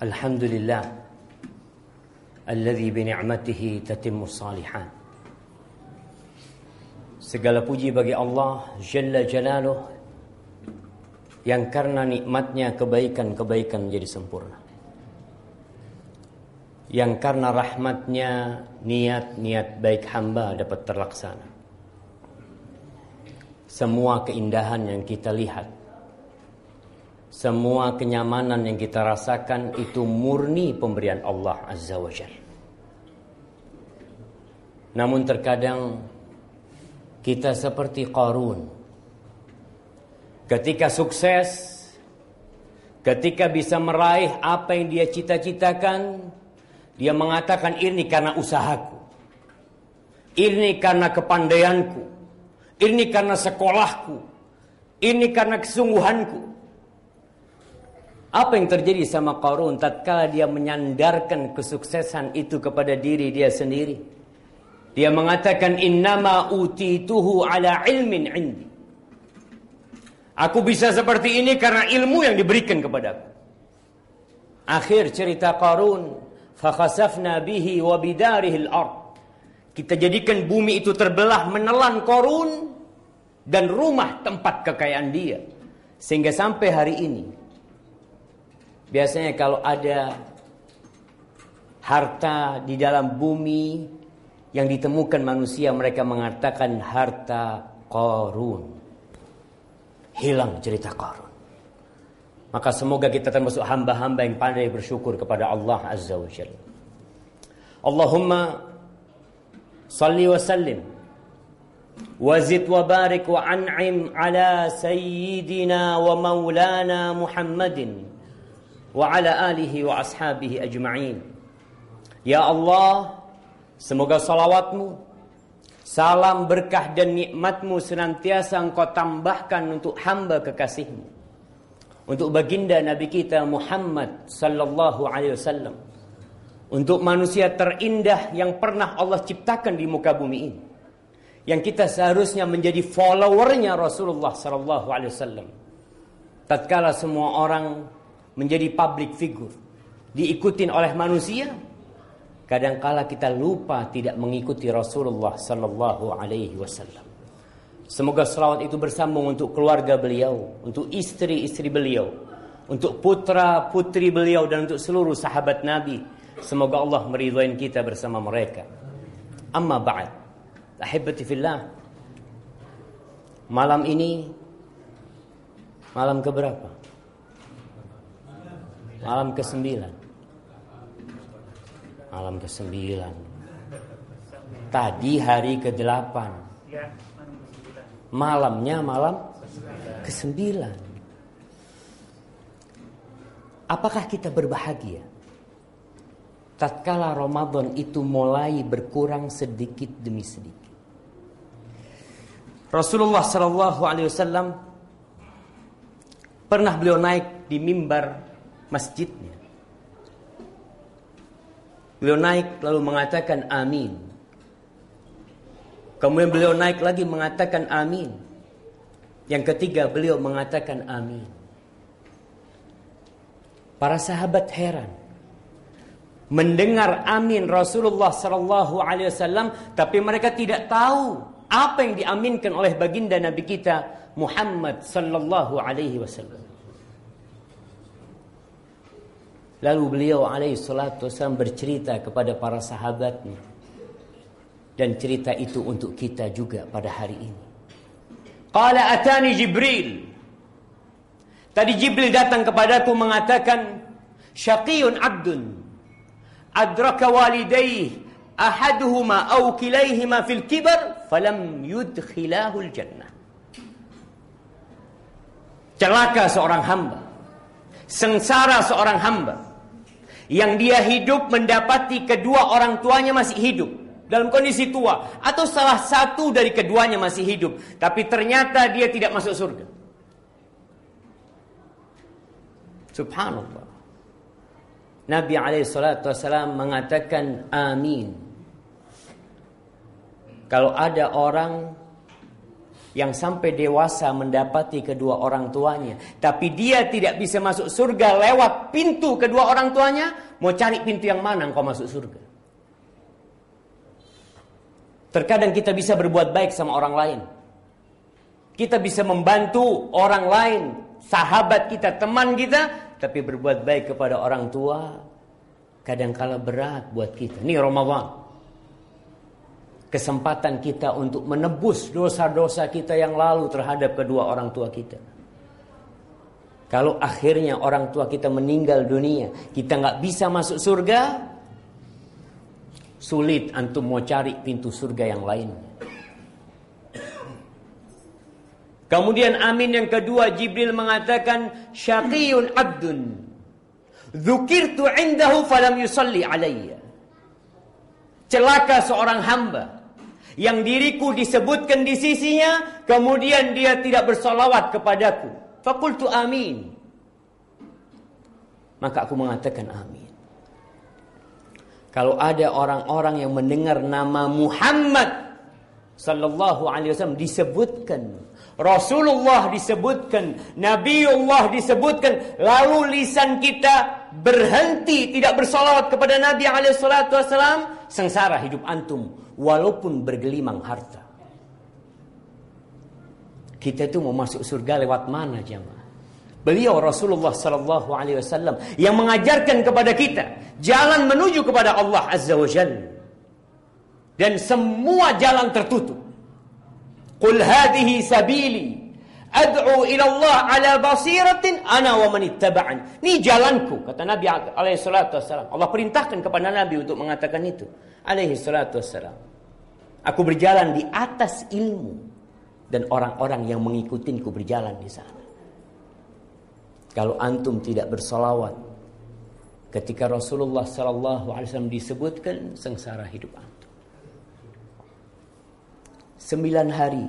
الحمد لله الذي بنعمته تتم الصالحات Segala puji bagi Allah Jalla Jalaluh yang karena nikmatnya kebaikan-kebaikan menjadi sempurna. Yang karena rahmatnya niat-niat baik hamba dapat terlaksana. Semua keindahan yang kita lihat semua kenyamanan yang kita rasakan itu murni pemberian Allah Azza wa Jal. Namun terkadang kita seperti Qarun. Ketika sukses, ketika bisa meraih apa yang dia cita-citakan, dia mengatakan ini karena usahaku. Ini karena kepandaianku. Ini karena sekolahku. Ini karena kesungguhanku. Apa yang terjadi sama Qarun tatkala dia menyandarkan kesuksesan itu kepada diri dia sendiri? Dia mengatakan innama utituhu ala ilmin indi. Aku bisa seperti ini karena ilmu yang diberikan kepadaku. Akhir cerita Qarun, fakhasafna bihi wa bidarihi al-ard. Kita jadikan bumi itu terbelah menelan Qarun dan rumah tempat kekayaan dia. Sehingga sampai hari ini Biasanya kalau ada harta di dalam bumi yang ditemukan manusia mereka mengatakan harta korun. Hilang cerita korun. Maka semoga kita termasuk hamba-hamba yang pandai bersyukur kepada Allah Azza wa Jalla. Allahumma salli wa sallim وزد وبارك وأنعم على سيدنا ومولانا محمد wa ala alihi wa ashabihi ajma'in. Ya Allah, semoga salawatmu, salam berkah dan nikmatmu senantiasa engkau tambahkan untuk hamba kekasihmu. Untuk baginda Nabi kita Muhammad sallallahu alaihi wasallam. Untuk manusia terindah yang pernah Allah ciptakan di muka bumi ini. Yang kita seharusnya menjadi followernya Rasulullah sallallahu alaihi wasallam. Tatkala semua orang menjadi public figure, diikutin oleh manusia, kadangkala kita lupa tidak mengikuti Rasulullah sallallahu alaihi wasallam. Semoga selawat itu bersambung untuk keluarga beliau, untuk istri-istri beliau, untuk putra-putri beliau dan untuk seluruh sahabat Nabi. Semoga Allah meridhoin kita bersama mereka. Amma ba'd. Ahibati fillah. Malam ini malam keberapa? Malam ke-9. Malam ke-9. Tadi hari ke-8. Malamnya malam ke-9. Apakah kita berbahagia? Tatkala Ramadan itu mulai berkurang sedikit demi sedikit. Rasulullah Shallallahu Alaihi Wasallam pernah beliau naik di mimbar masjidnya. Beliau naik lalu mengatakan amin. Kemudian beliau naik lagi mengatakan amin. Yang ketiga beliau mengatakan amin. Para sahabat heran mendengar amin Rasulullah sallallahu alaihi wasallam tapi mereka tidak tahu apa yang diaminkan oleh baginda Nabi kita Muhammad sallallahu alaihi wasallam. Lalu beliau alaihi salatu wasallam bercerita kepada para sahabatnya. Dan cerita itu untuk kita juga pada hari ini. Qala atani Jibril. Tadi Jibril datang kepadaku mengatakan, Syaqiyun abdun. Adraka walidayh. Ahaduhuma au kilayhima fil kibar. Falam yudkhilahul jannah. Celaka seorang hamba. Sengsara seorang hamba yang dia hidup mendapati kedua orang tuanya masih hidup dalam kondisi tua atau salah satu dari keduanya masih hidup tapi ternyata dia tidak masuk surga. Subhanallah. Nabi alaihi mengatakan amin. Kalau ada orang yang sampai dewasa mendapati kedua orang tuanya, tapi dia tidak bisa masuk surga lewat pintu kedua orang tuanya, mau cari pintu yang mana engkau masuk surga? Terkadang kita bisa berbuat baik sama orang lain. Kita bisa membantu orang lain, sahabat kita, teman kita, tapi berbuat baik kepada orang tua kadangkala berat buat kita. Ini Ramadan kesempatan kita untuk menebus dosa-dosa kita yang lalu terhadap kedua orang tua kita. Kalau akhirnya orang tua kita meninggal dunia, kita nggak bisa masuk surga, sulit antum mau cari pintu surga yang lain. Kemudian amin yang kedua Jibril mengatakan syaqiyun abdun dzukirtu indahu falam yusalli alayya. Celaka seorang hamba yang diriku disebutkan di sisinya, kemudian dia tidak bersolawat kepadaku. Fakultu amin. Maka aku mengatakan amin. Kalau ada orang-orang yang mendengar nama Muhammad sallallahu alaihi wasallam disebutkan, Rasulullah disebutkan, Nabiullah disebutkan, lalu lisan kita berhenti tidak bersolawat kepada Nabi alaihi salatu wasallam, sengsara hidup antum walaupun bergelimang harta. Kita itu mau masuk surga lewat mana jemaah? Beliau Rasulullah sallallahu alaihi wasallam yang mengajarkan kepada kita jalan menuju kepada Allah Azza wa Jalla. Dan semua jalan tertutup. Qul hadhihi sabili ad'u ila Allah ala basiratin ana wa man ittaba'an. Ini jalanku kata Nabi alaihi salatu wasallam. Allah perintahkan kepada Nabi untuk mengatakan itu alaihi salatu wasallam. Aku berjalan di atas ilmu dan orang-orang yang mengikutinku berjalan di sana. Kalau antum tidak bersolawat ketika Rasulullah Sallallahu Alaihi Wasallam disebutkan sengsara hidup antum. Sembilan hari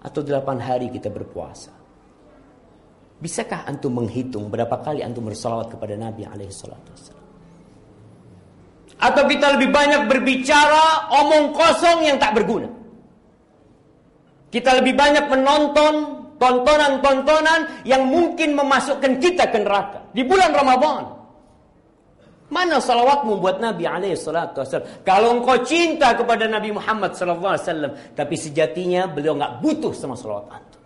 atau delapan hari kita berpuasa. Bisakah antum menghitung berapa kali antum bersolawat kepada Nabi alaihi salatu atau kita lebih banyak berbicara omong kosong yang tak berguna. Kita lebih banyak menonton tontonan-tontonan yang mungkin memasukkan kita ke neraka. Di bulan Ramadan. Mana salawatmu buat Nabi alaihi salatu wasallam? Kalau engkau cinta kepada Nabi Muhammad sallallahu alaihi wasallam, tapi sejatinya beliau nggak butuh sama salawat antum.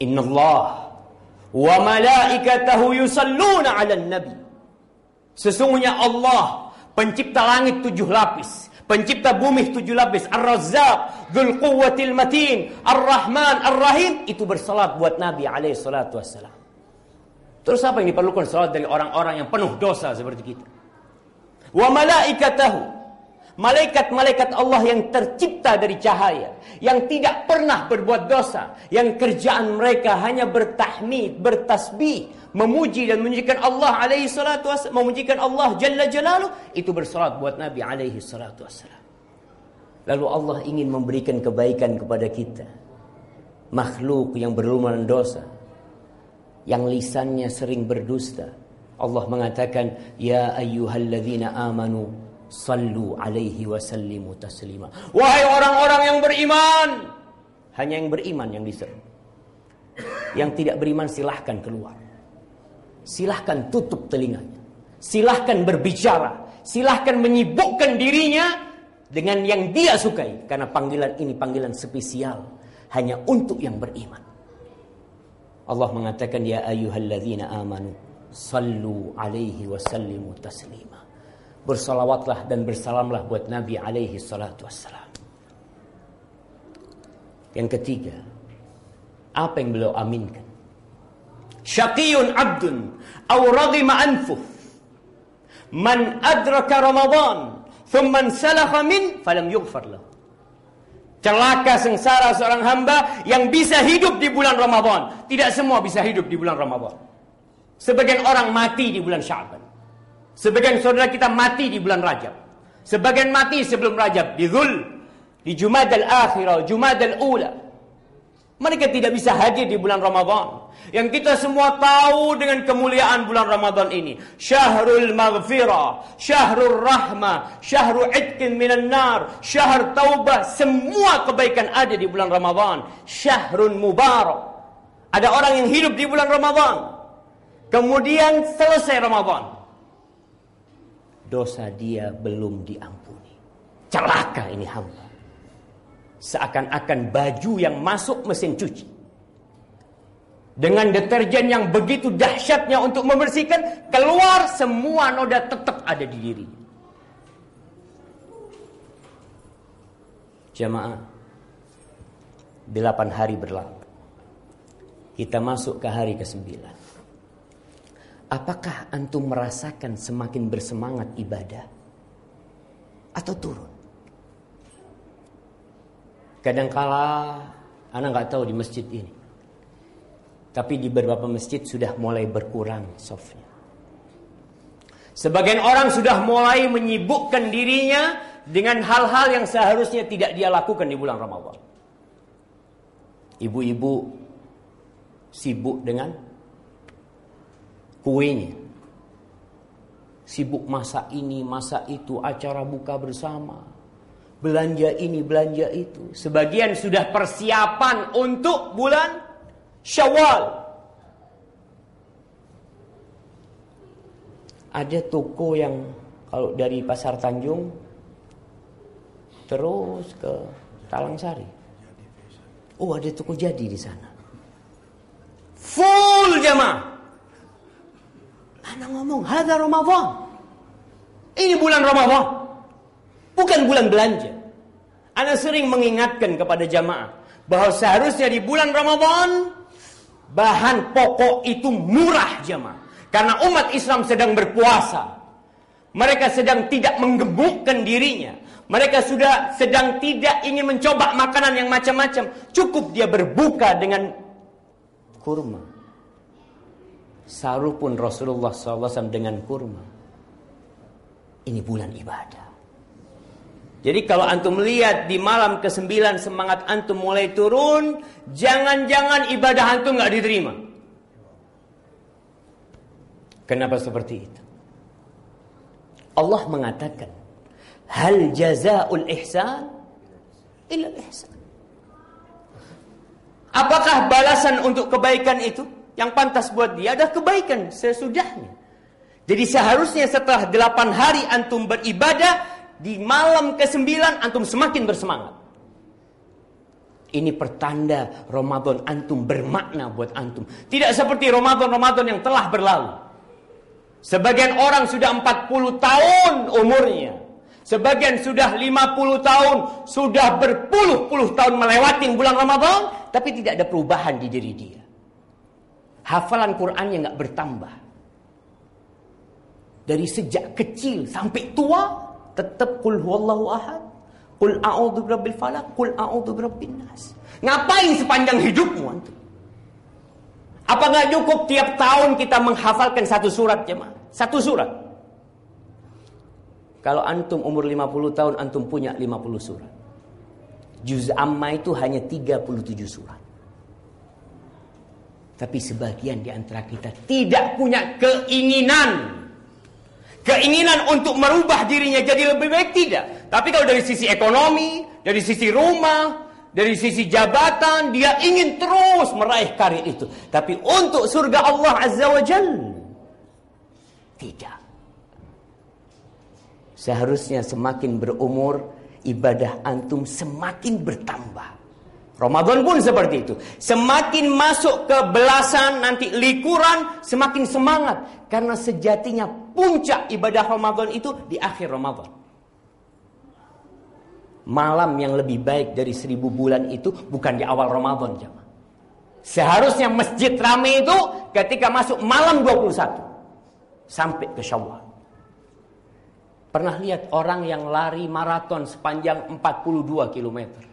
Inna Allah wa malaikatahu yusalluna 'alan nabi. Sesungguhnya Allah pencipta langit tujuh lapis. Pencipta bumi tujuh lapis. Ar-Razzaq, Dhul Quwwatil Matin, Ar-Rahman, Ar-Rahim. Itu bersalat buat Nabi alaihi salatu wassalam. Terus apa yang diperlukan salat dari orang-orang yang penuh dosa seperti kita? Wa malaikatahu Malaikat-malaikat Allah yang tercipta dari cahaya. Yang tidak pernah berbuat dosa. Yang kerjaan mereka hanya bertahmid, bertasbih. Memuji dan memujikan Allah alaihi salatu wassalam. Memujikan Allah jalla jalalu. Itu bersalat buat Nabi alaihi salatu wassalam. Lalu Allah ingin memberikan kebaikan kepada kita. Makhluk yang berlumuran dosa. Yang lisannya sering berdusta. Allah mengatakan, Ya ayyuhalladzina amanu Sallu alaihi wasallimu taslima. Wahai orang-orang yang beriman. Hanya yang beriman yang diseru. Yang tidak beriman silahkan keluar. Silahkan tutup telinganya. Silahkan berbicara. Silahkan menyibukkan dirinya dengan yang dia sukai. Karena panggilan ini panggilan spesial. Hanya untuk yang beriman. Allah mengatakan ya ayyuhalladzina amanu sallu alaihi wasallimu taslima bersalawatlah dan bersalamlah buat Nabi alaihi salatu wassalam. Yang ketiga, apa yang beliau aminkan? Syaqiyun abdun aw radima anfuh. Man adraka Ramadan thumma salakha min falam yughfar lahu. Celaka sengsara seorang hamba yang bisa hidup di bulan Ramadan. Tidak semua bisa hidup di bulan Ramadan. Sebagian orang mati di bulan Syaban. Sebagian saudara kita mati di bulan Rajab. Sebagian mati sebelum Rajab di Dhul, di Jumadal Akhirah, Jumadal Ula. Mereka tidak bisa hadir di bulan Ramadan. Yang kita semua tahu dengan kemuliaan bulan Ramadan ini. Syahrul maghfirah, syahrul rahmah, syahrul itkin minan nar, syahr taubah. Semua kebaikan ada di bulan Ramadan. Syahrul mubarak. Ada orang yang hidup di bulan Ramadan. Kemudian selesai Ramadan. Dosa dia belum diampuni. Celaka ini hamba. Seakan-akan baju yang masuk mesin cuci. Dengan deterjen yang begitu dahsyatnya untuk membersihkan, keluar semua noda tetap ada di diri. Jamaah, delapan hari berlalu. Kita masuk ke hari ke-9. Apakah antum merasakan semakin bersemangat ibadah? Atau turun? Kadangkala anak nggak tahu di masjid ini. Tapi di beberapa masjid sudah mulai berkurang softnya. Sebagian orang sudah mulai menyibukkan dirinya dengan hal-hal yang seharusnya tidak dia lakukan di bulan Ramadan. Ibu-ibu sibuk dengan kuenya. Sibuk masak ini, masak itu, acara buka bersama belanja ini, belanja itu. Sebagian sudah persiapan untuk bulan Syawal. Ada toko yang kalau dari Pasar Tanjung terus ke Talang Sari. Oh, ada toko jadi di sana. Full jamaah. Anak ngomong, "Hadza Ramadan." Ini bulan Ramadan. Bukan bulan belanja. Anda sering mengingatkan kepada jamaah bahwa seharusnya di bulan Ramadan bahan pokok itu murah jamaah. Karena umat Islam sedang berpuasa. Mereka sedang tidak menggemukkan dirinya. Mereka sudah sedang tidak ingin mencoba makanan yang macam-macam. Cukup dia berbuka dengan kurma. Saru pun Rasulullah SAW dengan kurma. Ini bulan ibadah. Jadi kalau antum lihat di malam ke-9 semangat antum mulai turun, jangan-jangan ibadah antum nggak diterima. Kenapa seperti itu? Allah mengatakan, "Hal jazaul ihsan illa ihsan." Apakah balasan untuk kebaikan itu yang pantas buat dia adalah kebaikan sesudahnya. Jadi seharusnya setelah delapan hari antum beribadah, di malam ke-9 antum semakin bersemangat. Ini pertanda Ramadan antum bermakna buat antum. Tidak seperti Ramadan-Ramadan yang telah berlalu. Sebagian orang sudah 40 tahun umurnya. Sebagian sudah 50 tahun, sudah berpuluh-puluh tahun melewati bulan Ramadan, tapi tidak ada perubahan di diri dia. Hafalan Qur'annya nggak bertambah. Dari sejak kecil sampai tua, tetap kul huwallahu ahad, kul a'udzu birabbil falaq, kul a'udzu birabbin nas. Ngapain sepanjang hidupmu antum? Apa nggak cukup tiap tahun kita menghafalkan satu surat jemaah? Satu surat. Kalau antum umur 50 tahun antum punya 50 surat. Juz amma itu hanya 37 surat. Tapi sebagian di antara kita tidak punya keinginan Keinginan untuk merubah dirinya jadi lebih baik tidak. Tapi kalau dari sisi ekonomi, dari sisi rumah, dari sisi jabatan, dia ingin terus meraih karir itu. Tapi untuk surga Allah Azza wa Jal, tidak. Seharusnya semakin berumur, ibadah antum semakin bertambah. Ramadan pun seperti itu. Semakin masuk ke belasan nanti likuran semakin semangat karena sejatinya puncak ibadah Ramadan itu di akhir Ramadan. Malam yang lebih baik dari seribu bulan itu bukan di awal Ramadan jemaah. Seharusnya masjid ramai itu ketika masuk malam 21 sampai ke Syawal. Pernah lihat orang yang lari maraton sepanjang 42 kilometer.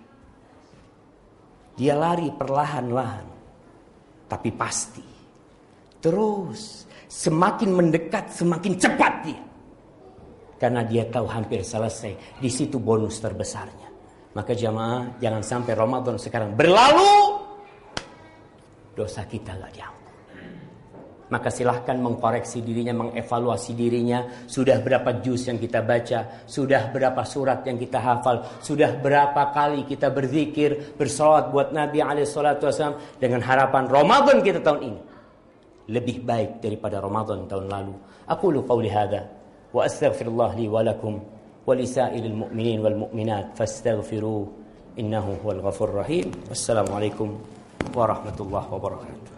Dia lari perlahan-lahan. Tapi pasti. Terus. Semakin mendekat, semakin cepat dia. Karena dia tahu hampir selesai. Di situ bonus terbesarnya. Maka jamaah jangan sampai Ramadan sekarang berlalu. dosa kita nggak diampuni. Maka silahkan mengkoreksi dirinya, mengevaluasi dirinya. Sudah berapa juz yang kita baca, sudah berapa surat yang kita hafal, sudah berapa kali kita berzikir, bersolat buat Nabi Alaihissalam dengan harapan Ramadan kita tahun ini lebih baik daripada Ramadan tahun lalu. Aku lu qauli hadza wa astaghfirullah li wa lakum wa mu'minin wal mu'minat fastaghfiruh innahu huwal ghafurur rahim. Wassalamualaikum warahmatullahi wabarakatuh.